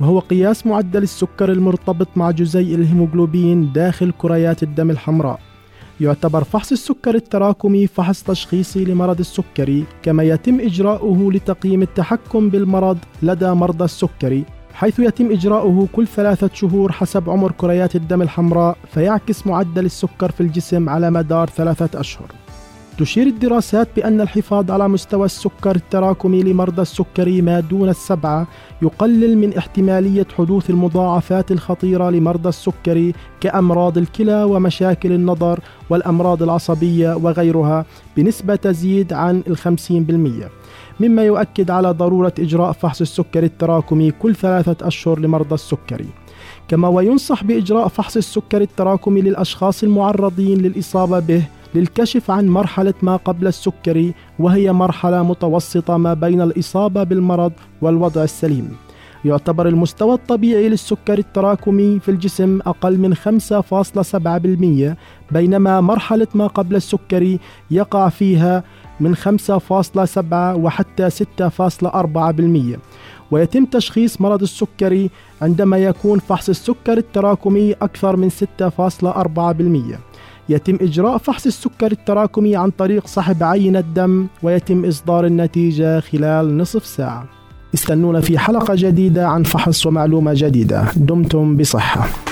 وهو قياس معدل السكر المرتبط مع جزيء الهيموغلوبين داخل كريات الدم الحمراء. يعتبر فحص السكر التراكمي فحص تشخيصي لمرض السكري كما يتم إجراؤه لتقييم التحكم بالمرض لدى مرضى السكري حيث يتم إجراؤه كل ثلاثة شهور حسب عمر كريات الدم الحمراء فيعكس معدل السكر في الجسم على مدار ثلاثة أشهر. تشير الدراسات بأن الحفاظ على مستوى السكر التراكمي لمرضى السكري ما دون السبعة يقلل من احتمالية حدوث المضاعفات الخطيرة لمرضى السكري كأمراض الكلى ومشاكل النظر والأمراض العصبية وغيرها بنسبة تزيد عن الخمسين بالمئة مما يؤكد على ضرورة إجراء فحص السكري التراكمي كل ثلاثة أشهر لمرضى السكري. كما وينصح بإجراء فحص السكري التراكمي للأشخاص المعرضين للإصابة به للكشف عن مرحلة ما قبل السكري وهي مرحلة متوسطة ما بين الإصابة بالمرض والوضع السليم. يعتبر المستوى الطبيعي للسكر التراكمي في الجسم أقل من 5.7% بينما مرحلة ما قبل السكري يقع فيها من 5.7 وحتى 6.4% ويتم تشخيص مرض السكري عندما يكون فحص السكر التراكمي أكثر من 6.4% يتم إجراء فحص السكر التراكمي عن طريق سحب عينة دم ويتم إصدار النتيجة خلال نصف ساعة. استنونا في حلقة جديدة عن فحص ومعلومة جديدة. دمتم بصحة.